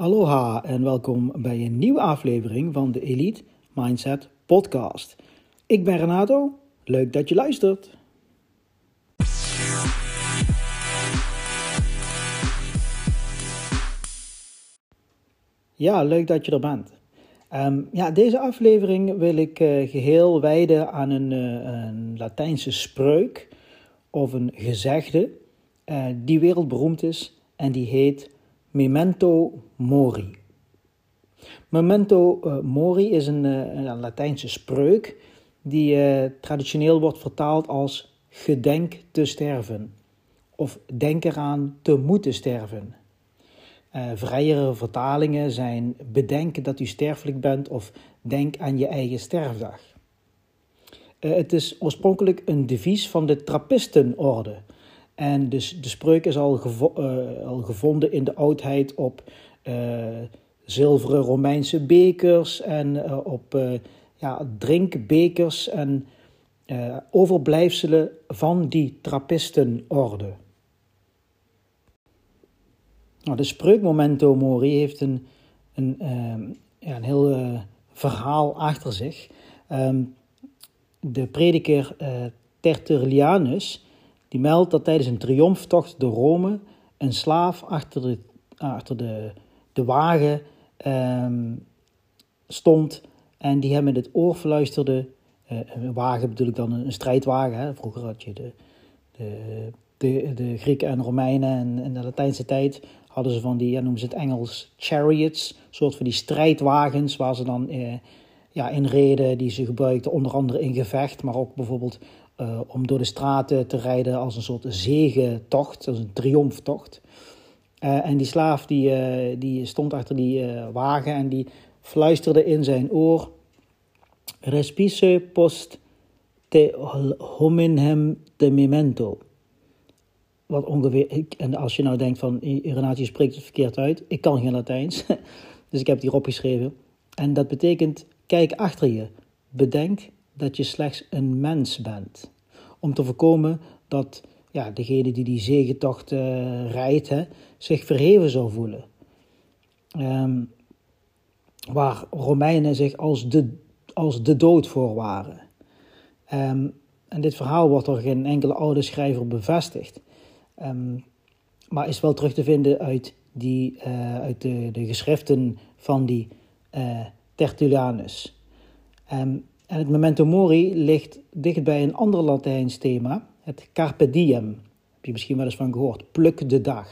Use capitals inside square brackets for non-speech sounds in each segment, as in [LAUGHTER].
Aloha en welkom bij een nieuwe aflevering van de Elite Mindset Podcast. Ik ben Renato, leuk dat je luistert. Ja, leuk dat je er bent. Um, ja, deze aflevering wil ik uh, geheel wijden aan een, uh, een, Latijnse spreuk of een gezegde uh, die wereldberoemd is en die heet Memento Mori. Memento Mori is een, een, Latijnse spreuk die traditioneel wordt vertaald als gedenk te sterven of denk eraan te moeten sterven. Uh, vrijere vertalingen zijn bedenk dat u sterfelijk bent of denk aan je eigen sterfdag. Het is oorspronkelijk een devies van de Trappistenorde. En dus de spreuk is al, uh, al gevonden in de oudheid op zilveren Romeinse bekers en op ja, drinkbekers en overblijfselen van die Trappistenorde. Nou, de spreuk Momento Mori heeft een, een, uh, ja, een heel verhaal achter zich. Um, de prediker Tertullianus die meldt dat tijdens een triomftocht door Rome een slaaf achter de, achter de, de wagen um, stond en die hem in het oor fluisterde. Uh, een wagen bedoel ik dan een, strijdwagen. Hè? Vroeger had je de, de, de, Grieken en Romeinen en in de Latijnse tijd hadden ze van die, ja, noemen ze het Engels, chariots, soort van die strijdwagens waar ze dan eh, ja, in reden, die ze gebruikten onder andere in gevecht, maar ook bijvoorbeeld uh, om door de straten te rijden als een soort zegentocht, als een triomftocht. Uh, en die slaaf die, uh, die stond achter die wagen en die fluisterde in zijn oor: Respice post te hominem de memento wat ongeveer. en als je nou denkt van Renatje spreekt het verkeerd uit. Ik kan geen Latijns. [LAUGHS] Dus ik heb het hier opgeschreven. En dat betekent: kijk achter je. Bedenk dat je slechts een mens bent. Om te voorkomen dat ja, degene die die zegentocht uh, rijdt, zich verheven zou voelen. Um, waar Romeinen zich als de, als de dood voor waren. Um, en dit verhaal wordt door geen enkele oude schrijver bevestigd. Um, maar is wel terug te vinden uit, die, uh, uit de, de, geschriften van die uh, Tertullianus. Um, en het memento mori ligt dicht bij een ander Latijns thema, het carpe diem. Heb je misschien wel eens van gehoord, pluk de dag.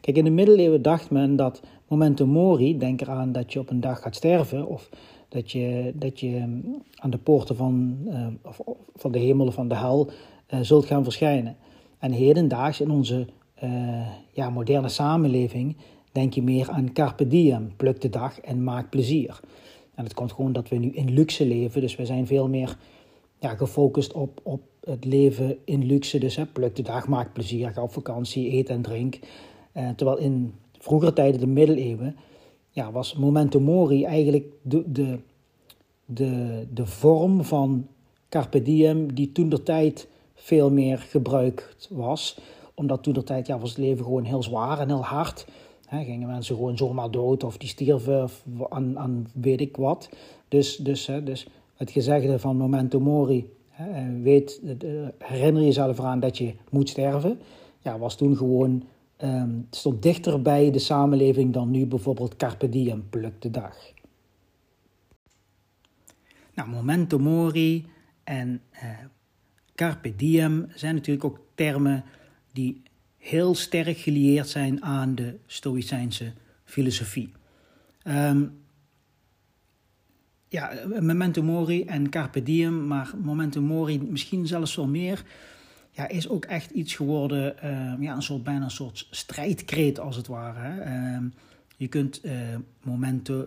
Kijk, in de middeleeuwen dacht men dat memento mori, denk eraan dat je op een dag gaat sterven, of dat je, dat je ehm, aan de poorten van, uh, of, van de hemel of van de hel zult gaan verschijnen. En hedendaags in onze uh, ja, moderne samenleving denk je meer aan carpe diem, pluk de dag en maak plezier. En het komt gewoon dat we nu in luxe leven, dus we zijn veel meer ja, gefocust op, op het leven in luxe. Dus hè, pluk de dag, maak plezier, ga op vakantie, eet en drink. Uh, terwijl in vroegere tijden, de middeleeuwen, ja, was memento mori eigenlijk de, de, de, de vorm van carpe diem die toen de tijd veel meer gebruikt was. Omdat toen de tijd ja, was het leven gewoon heel zwaar en heel hard. Gingen mensen gewoon zomaar dood of die stierven aan, aan weet ik wat. Dus, dus, he, dus het gezegde van memento mori, he, weet, herinner jezelf eraan dat je moet sterven, ja, was toen gewoon, um, stond dichter bij de samenleving dan nu bijvoorbeeld carpe diem, pluk de dag. Nou, memento mori en uh, carpe diem zijn natuurlijk ook termen die heel sterk gelieerd zijn aan de Stoïcijnse filosofie. Um, ja, memento mori en carpe diem, maar memento mori misschien zelfs wel meer, ja, is ook echt iets geworden, uh, ja, een soort, bijna een soort strijdkreet als het ware. Hè. Uh, je kunt uh, momento,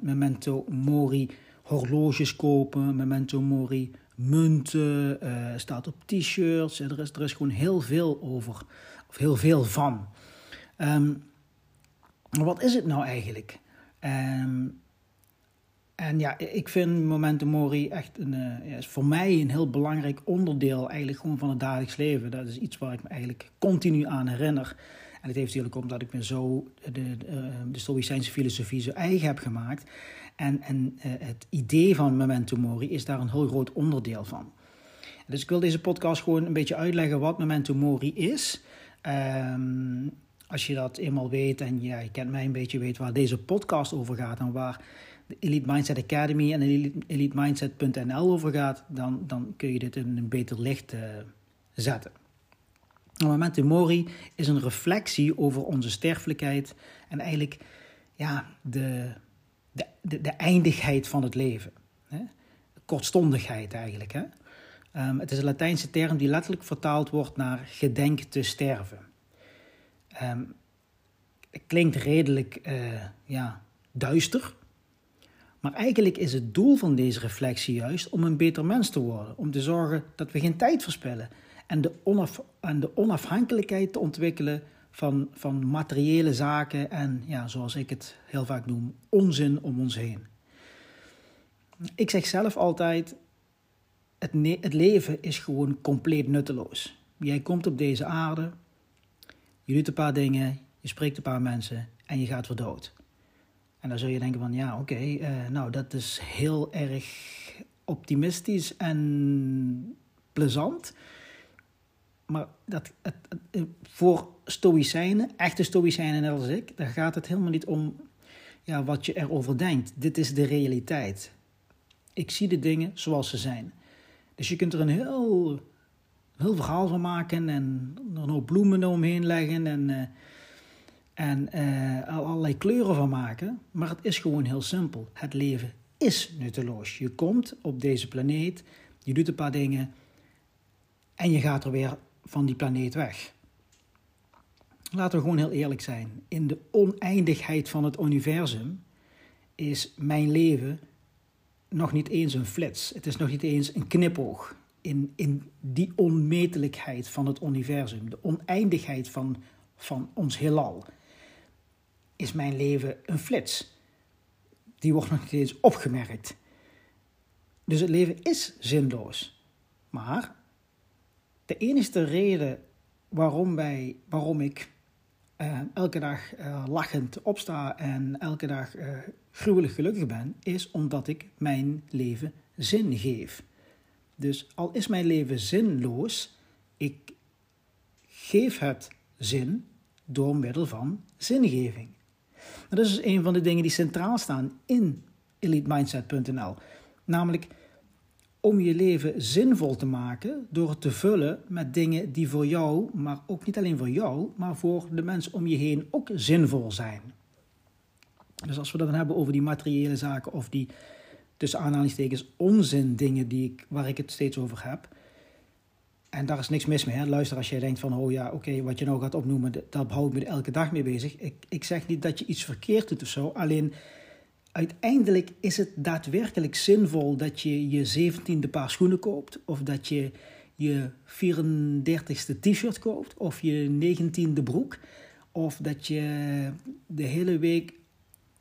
memento mori horloges kopen, memento mori munten, uh, staat op t-shirts. Er is, er is gewoon heel veel over, of heel veel van. Um, wat is het nou eigenlijk? Um, en ja, ik vind Momentum Mori echt een, uh, is voor mij een heel belangrijk onderdeel eigenlijk gewoon van het dagelijks leven. Dat is iets waar ik me eigenlijk continu aan herinner. En het heeft natuurlijk omdat ik me zo de, de, de Stoïcijnse filosofie zo eigen heb gemaakt. En, en het idee van memento mori is daar een heel groot onderdeel van. Dus ik wil deze podcast gewoon een beetje uitleggen wat memento mori is. Um, als je dat eenmaal weet en ja, je kent mij een beetje, weet waar deze podcast over gaat en waar de Elite Mindset Academy en elitemindset.nl over gaat, dan, dan kun je dit in een beter licht uh, zetten. Memento Mori is een reflectie over onze sterfelijkheid en eigenlijk ja, de, de, de, de eindigheid van het leven. Hè? Kortstondigheid eigenlijk. Hè? Um, het is een Latijnse term die letterlijk vertaald wordt naar gedenk te sterven. Um, het klinkt redelijk uh, ja, duister. Maar eigenlijk is het doel van deze reflectie juist om een beter mens te worden. Om te zorgen dat we geen tijd verspillen. En de, onaf, en de onafhankelijkheid te ontwikkelen van, van materiële zaken en, ja, zoals ik het heel vaak noem, onzin om ons heen. Ik zeg zelf altijd, het, het leven is gewoon compleet nutteloos. Jij komt op deze aarde, je doet een paar dingen, je spreekt een paar mensen en je gaat weer dood. En dan zul je denken van ja, oké, eh, nou dat is heel erg optimistisch en plezant. Maar dat, het, het, voor stoïcijnen, echte stoïcijnen net als ik, daar gaat het helemaal niet om ja, wat je erover denkt. Dit is de realiteit. Ik zie de dingen zoals ze zijn. Dus je kunt er een heel heel verhaal van maken en er nog bloemen omheen leggen en, uh, en uh, allerlei kleuren van maken. Maar het is gewoon heel simpel. Het leven is nutteloos. Je komt op deze planeet, je doet een paar dingen en je gaat er weer van die planeet weg. Laten we gewoon heel eerlijk zijn. In de oneindigheid van het universum is mijn leven nog niet eens een flits. Het is nog niet eens een knipoog in, in die onmetelijkheid van het universum, de oneindigheid van, van ons heelal, is mijn leven een flits. Die wordt nog niet eens opgemerkt. Dus het leven is zinloos. Maar de enige reden waarom, wij, waarom ik uh, elke dag uh, lachend opsta en elke dag uh, gruwelijk gelukkig ben, is omdat ik mijn leven zin geef. Dus al is mijn leven zinloos, ik geef het zin door middel van zingeving. dat is een van de dingen die centraal staan in elitemindset.nl. Namelijk om je leven zinvol te maken door het te vullen met dingen die voor jou, maar ook niet alleen voor jou, maar voor de mensen om je heen ook zinvol zijn. Dus als we dat dan hebben over die materiële zaken of die tussen aanhalingstekens onzin dingen die ik, waar ik het steeds over heb. En daar is niks mis mee. Hè? Luister, als jij denkt van, oh ja, oké, wat je nou gaat opnoemen, dat houdt me elke dag mee bezig. Ik, ik zeg niet dat je iets verkeerd doet of zo. Alleen, uiteindelijk is het daadwerkelijk zinvol dat je je zeventiende paar schoenen koopt. Of dat je je 34ste t-shirt koopt. Of je negentiende broek. Of dat je de hele week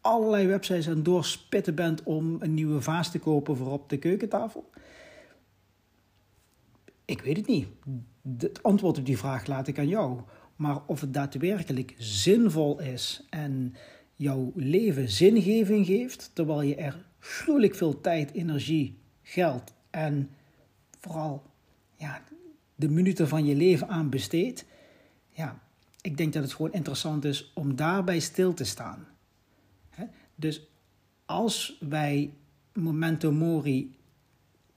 allerlei websites aan doorspitten bent om een nieuwe vaas te kopen voor op de keukentafel? Ik weet het niet. Het antwoord op die vraag laat ik aan jou. Maar of het daadwerkelijk zinvol is en jouw leven zingeving geeft, terwijl je er gruwelijk veel tijd, energie, geld en vooral ja, de minuten van je leven aan besteedt, ja, ik denk dat het gewoon interessant is om daarbij stil te staan. Dus als wij memento mori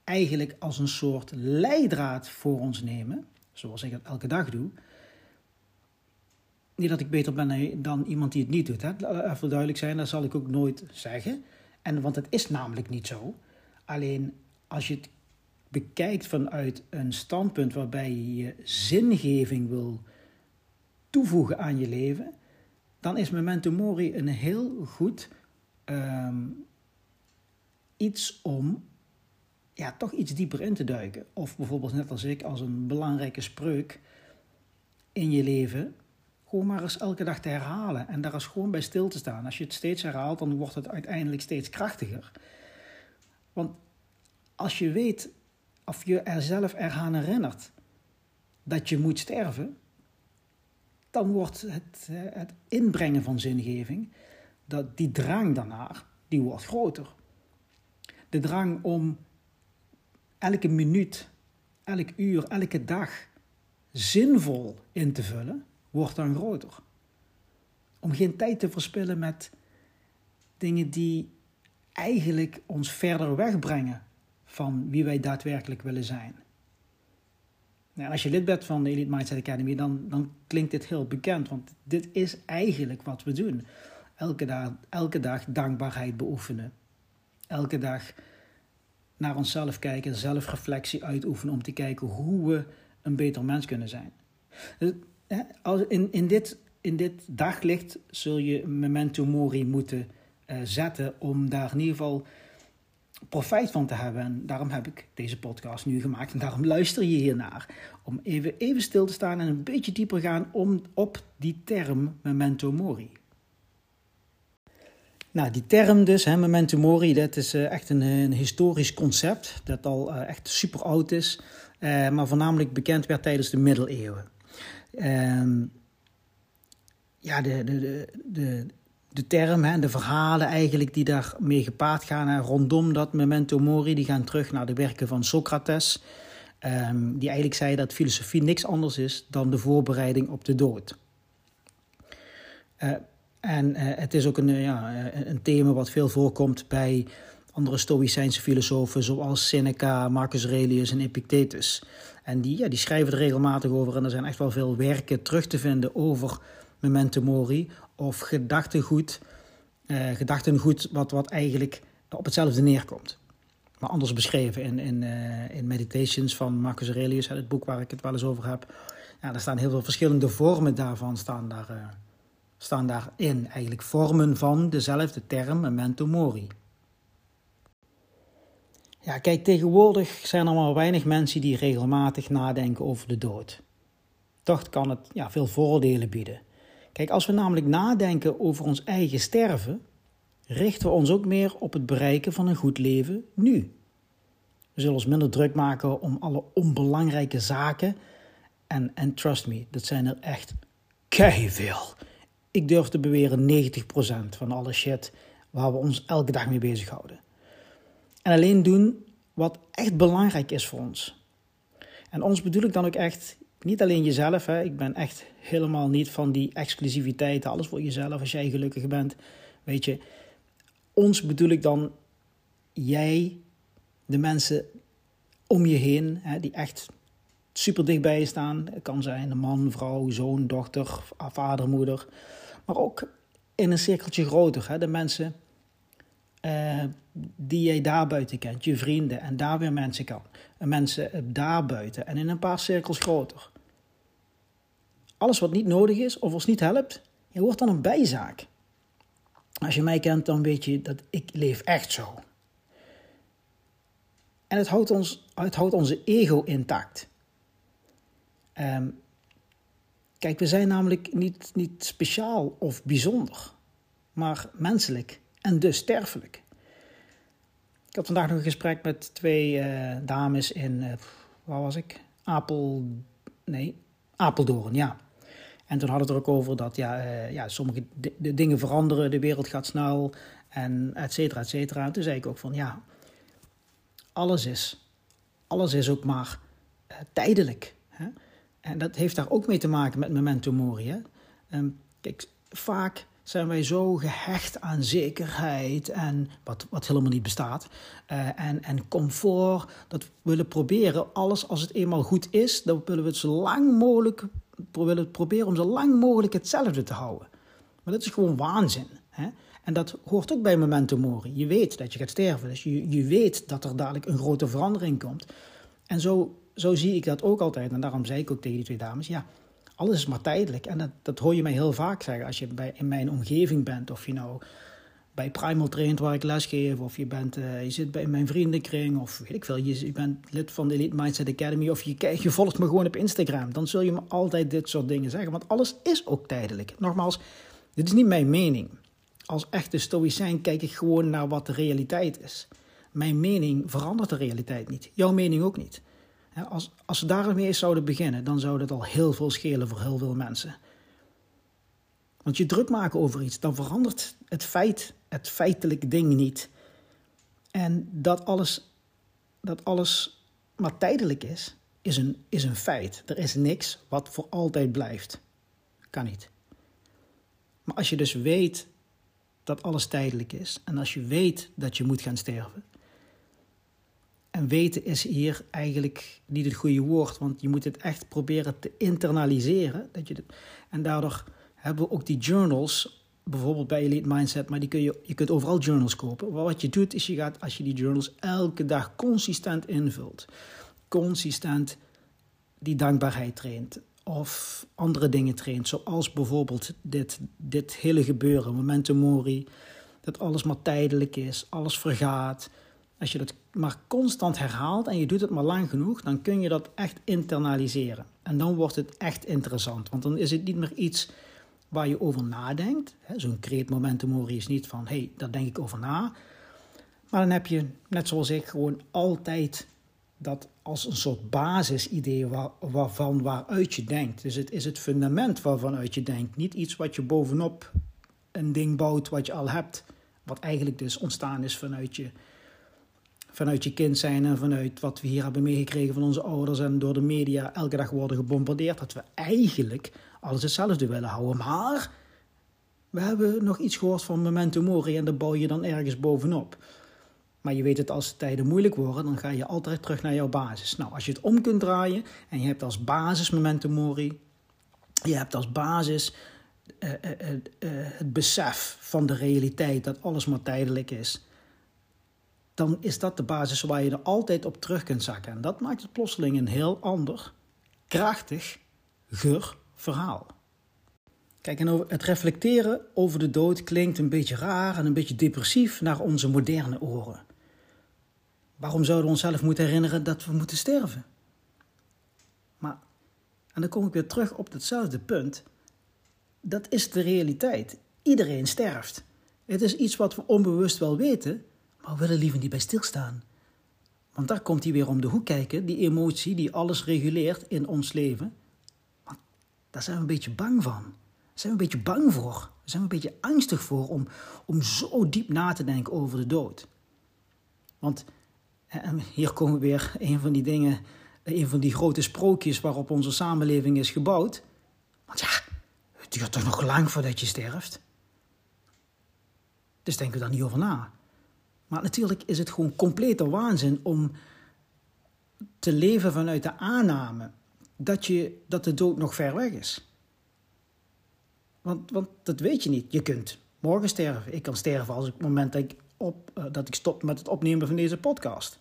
eigenlijk als een soort leidraad voor ons nemen, zoals ik het elke dag doe, niet dat ik beter ben dan iemand die het niet doet. Hè. Even duidelijk zijn, dat zal ik ook nooit zeggen. En, want het is namelijk niet zo. Alleen als je het bekijkt vanuit een standpunt waarbij je je zingeving wil toevoegen aan je leven, dan is memento mori een heel goed um, iets om ja, toch iets dieper in te duiken. Of bijvoorbeeld net als ik, als een belangrijke spreuk in je leven, gewoon maar eens elke dag te herhalen en daar eens gewoon bij stil te staan. Als je het steeds herhaalt, dan wordt het uiteindelijk steeds krachtiger. Want als je weet, of je er zelf eraan herinnert dat je moet sterven, dan wordt het, het inbrengen van zingeving, dat die drang daarnaar, die wordt groter. De drang om elke minuut, elk uur, elke dag zinvol in te vullen, wordt dan groter. Om geen tijd te verspillen met dingen die eigenlijk ons verder wegbrengen van wie wij daadwerkelijk willen zijn. Nou, als je lid bent van de Elite Mindset Academy, dan, dan klinkt dit heel bekend, want dit is eigenlijk wat we doen. Elke dag, elke dag dankbaarheid beoefenen. Elke dag naar onszelf kijken, zelfreflectie uitoefenen om te kijken hoe we een beter mens kunnen zijn. Dus, in, in, dit, in dit daglicht zul je memento mori moeten uh, zetten om daar in ieder geval profijt van te hebben. En daarom heb ik deze podcast nu gemaakt en daarom luister je hiernaar. Om even, even stil te staan en een beetje dieper gaan om, op die term memento mori. Nou, die term dus, hè, memento mori, dat is uh, echt een, een, historisch concept dat al uh, echt super oud is, uh, maar voornamelijk bekend werd tijdens de middeleeuwen. Ehm, ja, de, de, de, de term en de verhalen eigenlijk die daarmee gepaard gaan hè, rondom dat memento mori, die gaan terug naar de werken van Socrates, um, die eigenlijk zei dat filosofie niks anders is dan de voorbereiding op de dood. En uh, het is ook een, uh, ja, een thema wat veel voorkomt bij andere Stoïcijnse filosofen zoals Seneca, Marcus Aurelius en Epictetus. En die, ja, die schrijven er regelmatig over en er zijn echt wel veel werken terug te vinden over memento mori of gedachtengoed, uh, gedachtengoed wat, wat eigenlijk op hetzelfde neerkomt. Maar anders beschreven in, in, in Meditations van Marcus Aurelius, het boek waar ik het wel eens over heb. Ja, daar staan heel veel verschillende vormen daarvan staan, daar, staan daarin. Eigenlijk vormen van dezelfde term, memento mori. Ja, kijk, tegenwoordig zijn er maar weinig mensen die regelmatig nadenken over de dood. Toch kan het ja, veel voordelen bieden. Kijk, als we namelijk nadenken over ons eigen sterven, richten we ons ook meer op het bereiken van een goed leven nu. We zullen ons minder druk maken om alle onbelangrijke zaken. En, en trust me, dat zijn er echt veel. Ik durf te beweren 90% van alle shit waar we ons elke dag mee bezighouden. En alleen doen wat echt belangrijk is voor ons. En ons bedoel ik dan ook echt niet alleen jezelf. Hè. Ik ben echt helemaal niet van die exclusiviteit. Alles voor jezelf als jij gelukkig bent. Weet je, ons bedoel ik dan jij, de mensen om je heen, hè, die echt super dichtbij je staan. Het kan zijn een man, vrouw, zoon, dochter, vader, moeder. Maar ook in een cirkeltje groter. Hè, de mensen uh, die jij daarbuiten kent, je vrienden en daar weer mensen kan. En mensen daarbuiten en in een paar cirkels groter. Alles wat niet nodig is of ons niet helpt, je wordt dan een bijzaak. Als je mij kent, dan weet je dat ik leef echt zo. En het houdt, ons, het houdt onze ego intact. Um, kijk, we zijn namelijk niet, niet speciaal of bijzonder, maar menselijk en dus sterfelijk. Ik had vandaag nog een gesprek met twee uh, dames in, uh, waar was ik? Apel, nee, Apeldoorn, ja. En toen hadden we het er ook over dat ja, uh, ja, sommige de dingen veranderen, de wereld gaat snel en et cetera, et cetera. En toen zei ik ook van ja, alles is, alles is ook maar tijdelijk. En dat heeft daar ook mee te maken met memento mori. Hè? Um, kijk, vaak zijn wij zo gehecht aan zekerheid en wat, wat helemaal niet bestaat. Uh, en, en comfort, dat we willen proberen, alles als het eenmaal goed is, dan willen we het zo lang mogelijk, proberen om zo lang mogelijk hetzelfde te houden. Maar dat is gewoon waanzin. Hè? En dat hoort ook bij memento mori. Je weet dat je gaat sterven, dus je, je weet dat er dadelijk een grote verandering komt. En zo, zo zie ik dat ook altijd. En daarom zei ik ook tegen die twee dames, ja, alles is maar tijdelijk. En dat, dat hoor je mij heel vaak zeggen als je bij, in mijn omgeving bent. Of je nou bij Primal traint waar ik lesgeef. Of je, bent, uh, je zit bij mijn vriendenkring. Of weet ik veel, je, je bent lid van de Elite Mindset Academy. Of je, je volgt me gewoon op Instagram. Dan zul je me altijd dit soort dingen zeggen. Want alles is ook tijdelijk. Nogmaals, dit is niet mijn mening. Als echte stoïcijn kijk ik gewoon naar wat de realiteit is. Mijn mening verandert de realiteit niet. Jouw mening ook niet. Als, als we daarmee zouden beginnen, dan zou dat al heel veel schelen voor heel veel mensen. Want je druk maken over iets, dan verandert het feit, het feitelijke ding niet. En dat alles, dat alles maar tijdelijk is, is een, is een feit. Er is niks wat voor altijd blijft. Kan niet. Maar als je dus weet dat alles tijdelijk is, en als je weet dat je moet gaan sterven, en weten is hier eigenlijk niet het goede woord, want je moet het echt proberen te internaliseren. Dat je en daardoor hebben we ook die journals, bijvoorbeeld bij Elite Mindset, maar die kun je, je kunt overal journals kopen. Wat je doet is je gaat, als je die journals elke dag consistent invult, consistent die dankbaarheid traint, of andere dingen traint, zoals bijvoorbeeld dit, dit hele gebeuren, momentum mori, dat alles maar tijdelijk is, alles vergaat. Als je dat maar constant herhaalt en je doet het maar lang genoeg, dan kun je dat echt internaliseren. En dan wordt het echt interessant, want dan is het niet meer iets waar je over nadenkt. Zo'n create momentum is niet van, hé, hey, daar denk ik over na. Maar dan heb je, net zoals ik, gewoon altijd dat als een soort basisidee waar, waarvan waaruit je denkt. Dus het is het fundament waarvan uit je denkt. Niet iets wat je bovenop een ding bouwt wat je al hebt. Wat eigenlijk dus ontstaan is vanuit je, vanuit je kind zijn en vanuit wat we hier hebben meegekregen van onze ouders en door de media elke dag worden gebombardeerd. Dat we eigenlijk alles hetzelfde willen houden. Maar we hebben nog iets gehoord van memento mori en daar bouw je dan ergens bovenop. Maar je weet het, als de tijden moeilijk worden, dan ga je altijd terug naar jouw basis. Nou, als je het om kunt draaien en je hebt als basis momentum mori, je hebt als basis uh, uh, uh, het besef van de realiteit dat alles maar tijdelijk is, dan is dat de basis waar je er altijd op terug kunt zakken. En dat maakt het plotseling een heel ander, krachtig, gur verhaal. Kijk, en het reflecteren over de dood klinkt een beetje raar en een beetje depressief naar onze moderne oren. Waarom zouden we onszelf moeten herinneren dat we moeten sterven? Maar, en dan kom ik weer terug op hetzelfde punt. Dat is de realiteit. Iedereen sterft. Het is iets wat we onbewust wel weten, maar we willen liever niet bij stilstaan. Want daar komt hij weer om de hoek kijken, die emotie die alles reguleert in ons leven. Want daar zijn we een beetje bang van. Daar zijn we een beetje bang voor. Daar zijn we een beetje angstig voor om, om zo diep na te denken over de dood. Want hier komen we weer een van die dingen, een van die grote sprookjes waarop onze samenleving is gebouwd. Want ja, het duurt toch nog lang voordat je sterft? Dus denken we daar niet over na. Maar natuurlijk is het gewoon complete waanzin om te leven vanuit de aanname dat, je, dat de dood nog ver weg is. Want, want dat weet je niet. Je kunt morgen sterven. Ik kan sterven als ik het moment dat ik op, uh, dat ik stop met het opnemen van deze podcast.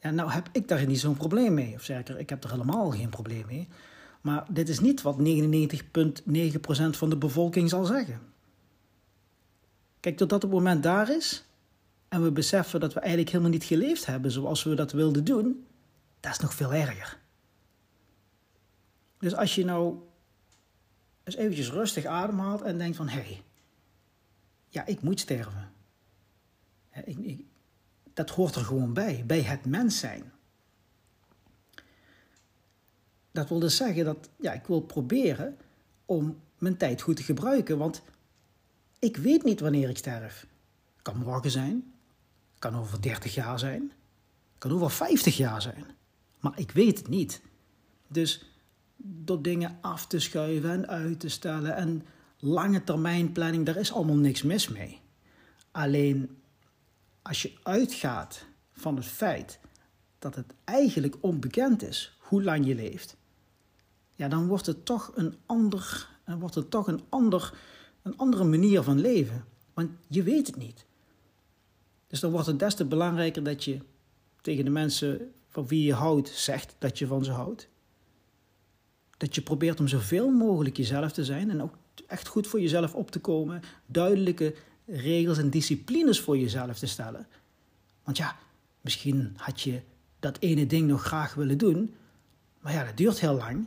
Ja, nou heb ik daar niet zo'n probleem mee. Of zeker, ik heb er helemaal geen probleem mee. Maar dit is niet wat 99,9% van de bevolking zal zeggen. Kijk, totdat het moment daar is en we beseffen dat we eigenlijk helemaal niet geleefd hebben zoals we dat wilden doen, dat is nog veel erger. Dus als je nou eens eventjes rustig ademhaalt en denkt van, hé, hey, ja, ik moet sterven. Ik, ik, dat hoort er gewoon bij, bij het mens zijn. Dat wil dus zeggen dat ja, ik wil proberen om mijn tijd goed te gebruiken, want ik weet niet wanneer ik sterf. Kan morgen zijn, kan over 30 jaar zijn, kan over 50 jaar zijn, maar ik weet het niet. Dus door dingen af te schuiven en uit te stellen en lange termijn planning, daar is allemaal niks mis mee. Alleen als je uitgaat van het feit dat het eigenlijk onbekend is hoe lang je leeft, ja, dan wordt het toch een ander, wordt het toch een ander, een andere manier van leven. Want je weet het niet. Dus dan wordt het des te belangrijker dat je tegen de mensen van wie je houdt zegt dat je van ze houdt. Dat je probeert om zoveel mogelijk jezelf te zijn en ook echt goed voor jezelf op te komen. Duidelijke regels en disciplines voor jezelf te stellen. Want ja, misschien had je dat ene ding nog graag willen doen, maar ja, dat duurt heel lang.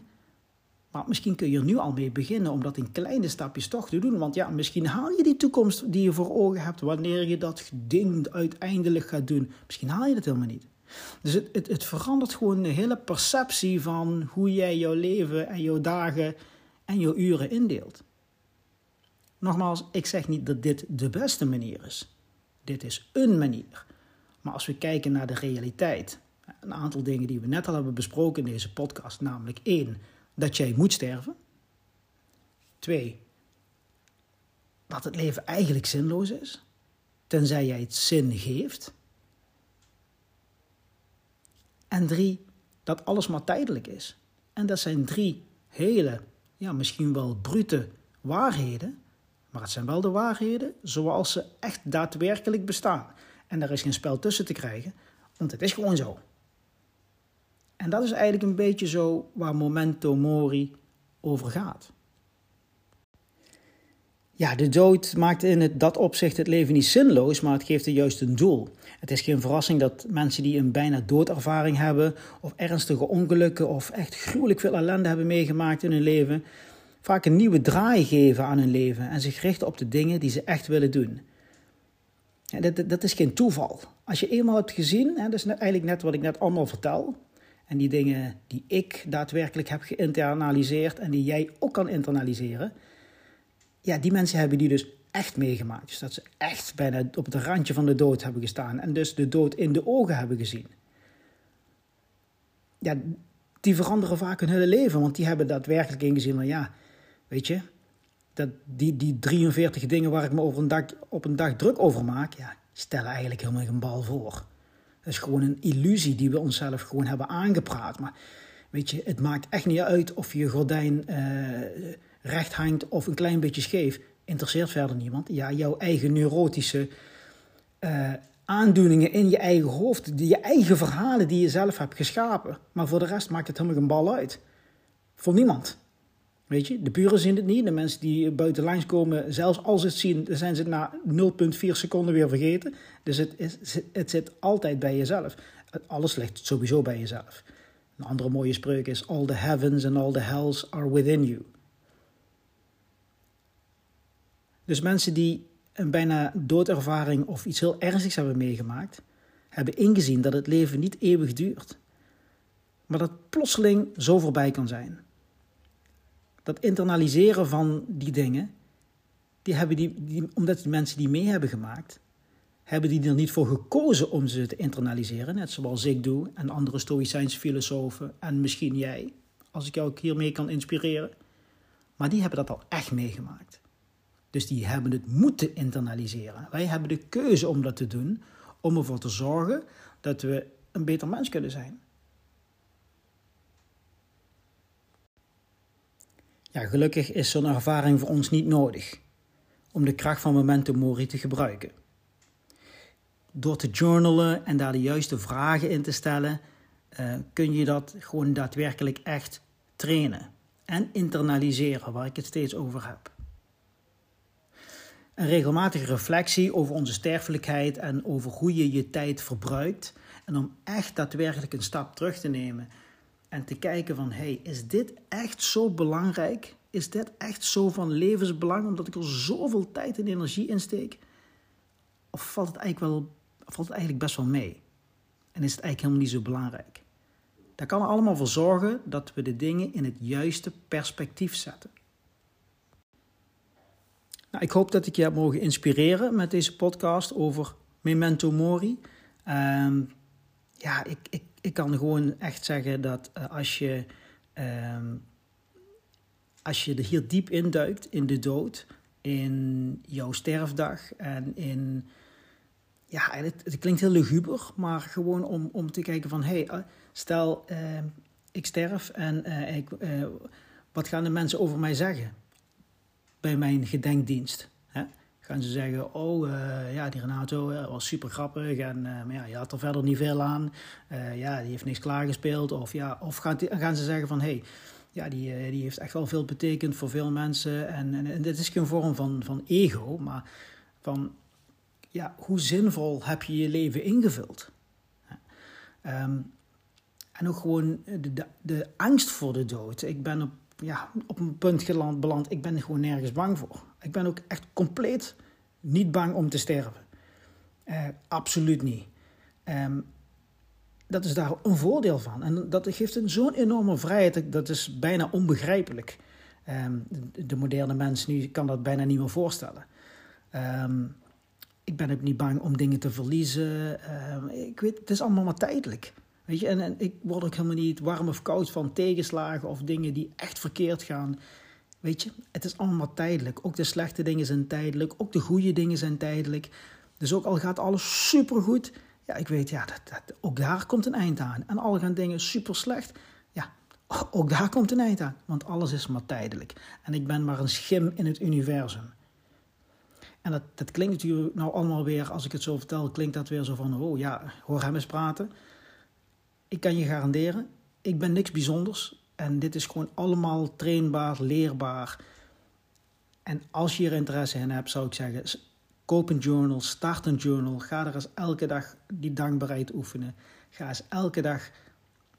Maar misschien kun je er nu al mee beginnen om dat in kleine stapjes toch te doen. Want ja, misschien haal je die toekomst die je voor ogen hebt wanneer je dat ding uiteindelijk gaat doen. Misschien haal je dat helemaal niet. Dus het, het, het verandert gewoon de hele perceptie van hoe jij jouw leven en jouw dagen en jouw uren indeelt. nogmaals, ik zeg niet dat dit de beste manier is. Dit is een manier. Maar als we kijken naar de realiteit, een aantal dingen die we net al hebben besproken in deze podcast, namelijk één, dat jij moet sterven. Twee, dat het leven eigenlijk zinloos is, tenzij jij het zin geeft. En drie, dat alles maar tijdelijk is. En dat zijn drie hele, ja, misschien wel brute waarheden, maar het zijn wel de waarheden zoals ze echt daadwerkelijk bestaan. En daar is geen spel tussen te krijgen, want het is gewoon zo. En dat is eigenlijk een beetje zo waar Momento Mori over gaat. Ja, de dood maakt in het, dat opzicht het leven niet zinloos, maar het geeft er juist een doel. Het is geen verrassing dat mensen die een bijna doodervaring hebben, of ernstige ongelukken, of echt gruwelijk veel ellende hebben meegemaakt in hun leven, vaak een nieuwe draai geven aan hun leven en zich richten op de dingen die ze echt willen doen. dat, dat is geen toeval. Als je eenmaal hebt gezien, hè, dat is eigenlijk net wat ik net allemaal vertel, en die dingen die ik daadwerkelijk heb geïnternaliseerd en die jij ook kan internaliseren, ja, die mensen hebben die dus echt meegemaakt. Dus dat ze echt bijna op het randje van de dood hebben gestaan en dus de dood in de ogen hebben gezien. Ja, die veranderen vaak hun hele leven, want die hebben daadwerkelijk ingezien van ja, weet je, dat die, die 43 dingen waar ik me over een dag, op een dag druk over maak, ja, stellen eigenlijk helemaal geen bal voor. Dat is gewoon een illusie die we onszelf gewoon hebben aangepraat. Maar weet je, het maakt echt niet uit of je gordijn uh, recht hangt of een klein beetje scheef. Interesseert verder niemand. Ja, jouw eigen neurotische uh, aandoeningen in je eigen hoofd, je eigen verhalen die je zelf hebt geschapen. Maar voor de rest maakt het helemaal geen bal uit. Voor niemand. Weet je, de buren zien het niet. De mensen die buiten langs komen, zelfs als ze het zien, zijn ze na 0,4 seconden weer vergeten. Dus het, is, het zit altijd bij jezelf. Alles ligt sowieso bij jezelf. Een andere mooie spreuk is: All the heavens and all the hells are within you. Dus mensen die een bijna doodervaring of iets heel ernstigs hebben meegemaakt, hebben ingezien dat het leven niet eeuwig duurt, maar dat plotseling zo voorbij kan zijn. Dat internaliseren van die dingen, die hebben die, omdat die mensen die mee hebben gemaakt, hebben die er niet voor gekozen om ze te internaliseren, net zoals ik doe en andere Stoïcijnse filosofen en misschien jij, als ik jou ook hiermee kan inspireren. Maar die hebben dat al echt meegemaakt. Dus die hebben het moeten internaliseren. Wij hebben de keuze om dat te doen, om ervoor te zorgen dat we een beter mens kunnen zijn. Ja, gelukkig is zo'n ervaring voor ons niet nodig om de kracht van momentum mori te gebruiken. Door te journalen en daar de juiste vragen in te stellen, uh, kun je dat gewoon daadwerkelijk echt trainen en internaliseren, waar ik het steeds over heb. Een regelmatige reflectie over onze sterfelijkheid en over hoe je je tijd verbruikt. En om echt daadwerkelijk een stap terug te nemen en te kijken van, hey, is dit echt zo belangrijk? Is dit echt zo van levensbelang omdat ik er zoveel tijd en energie in steek? Of valt het eigenlijk, wel, valt het eigenlijk best wel mee? En is het eigenlijk helemaal niet zo belangrijk? Daar kan er allemaal voor zorgen dat we de dingen in het juiste perspectief zetten. Nou, ik hoop dat ik je heb mogen inspireren met deze podcast over Memento Mori. Ehm, ja, ik, ik, ik kan gewoon echt zeggen dat uh, als je. Um, als je er hier diep induikt in de dood, in jouw sterfdag en in. Ja, het, het klinkt heel luguber, maar gewoon om, om te kijken van hé, hey, uh, stel uh, ik sterf en uh, ik, wat gaan de mensen over mij zeggen? bij mijn gedenkdienst. Gaan ze zeggen, oh uh, ja, die Renato was super grappig en uh, maar ja, je had er verder niet veel aan. ja, die heeft niks klaargespeeld. Of, ja, of gaan, gaan ze zeggen van, hey, ja, die, die heeft echt wel veel betekend voor veel mensen. En, en, dit is geen vorm van, van ego, maar van, ja, hoe zinvol heb je je leven ingevuld? Um, en ook gewoon de, de, de angst voor de dood. Ik ben op ja, op een punt geland, beland. Ik ben er gewoon nergens bang voor. Ik ben ook echt compleet niet bang om te sterven. Uh, absoluut niet. Um, dat is daar een voordeel van. En dat geeft een zo'n enorme vrijheid. Dat is bijna onbegrijpelijk. Ehm, de, moderne mens nu kan dat bijna niet meer voorstellen. Ehm, ik ben ook niet bang om dingen te verliezen. Ehm, ik weet, het is allemaal maar tijdelijk. Weet je, en, ik word ook helemaal niet warm of koud van tegenslagen of dingen die echt verkeerd gaan. Weet je, het is allemaal tijdelijk. Ook de slechte dingen zijn tijdelijk, ook de goede dingen zijn tijdelijk. Dus ook al gaat alles supergoed, ja, ik weet, ja, dat, dat, ook daar komt een eind aan. En al gaan dingen super slecht, ja, ook daar komt een eind aan. Want alles is maar tijdelijk. En ik ben maar een schim in het universum. En dat, dat klinkt natuurlijk nou allemaal weer, als ik het zo vertel, klinkt dat weer zo van, oh ja, hoor hem eens praten. Ik kan je garanderen, ik ben niks bijzonders. En dit is gewoon allemaal trainbaar, leerbaar. En als je er interesse in hebt, zou ik zeggen, koop een journal, start een journal. Ga er eens elke dag die dankbaarheid oefenen. Ga eens elke dag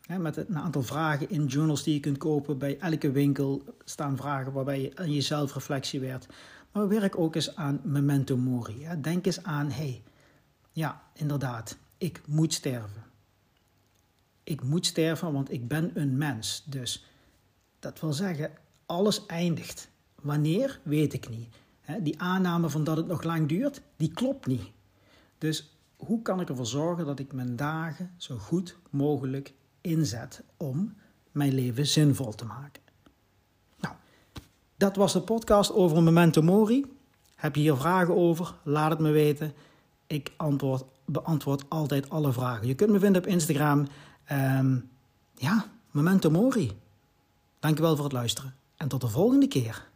hè, met een aantal vragen in journals die je kunt kopen. Bij elke winkel staan vragen waarbij je aan je zelfreflectie werkt. Maar werk ook eens aan memento mori. Denk eens aan, hé, hey, ja, inderdaad, ik moet sterven. Ik moet sterven, want ik ben een mens. Dus dat wil zeggen, alles eindigt. Wanneer, weet ik niet. Die aanname van dat het nog lang duurt, die klopt niet. Dus hoe kan ik ervoor zorgen dat ik mijn dagen zo goed mogelijk inzet om mijn leven zinvol te maken? Nou, dat was de podcast over Memento Mori. Heb je hier vragen over? Laat het me weten. Ik antwoord, beantwoord altijd alle vragen. Je kunt me vinden op Instagram. Um, ja, Memento Mori. Dankjewel voor het luisteren en tot de volgende keer.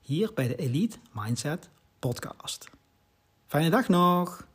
Hier bij de Elite Mindset Podcast. Fijne dag nog!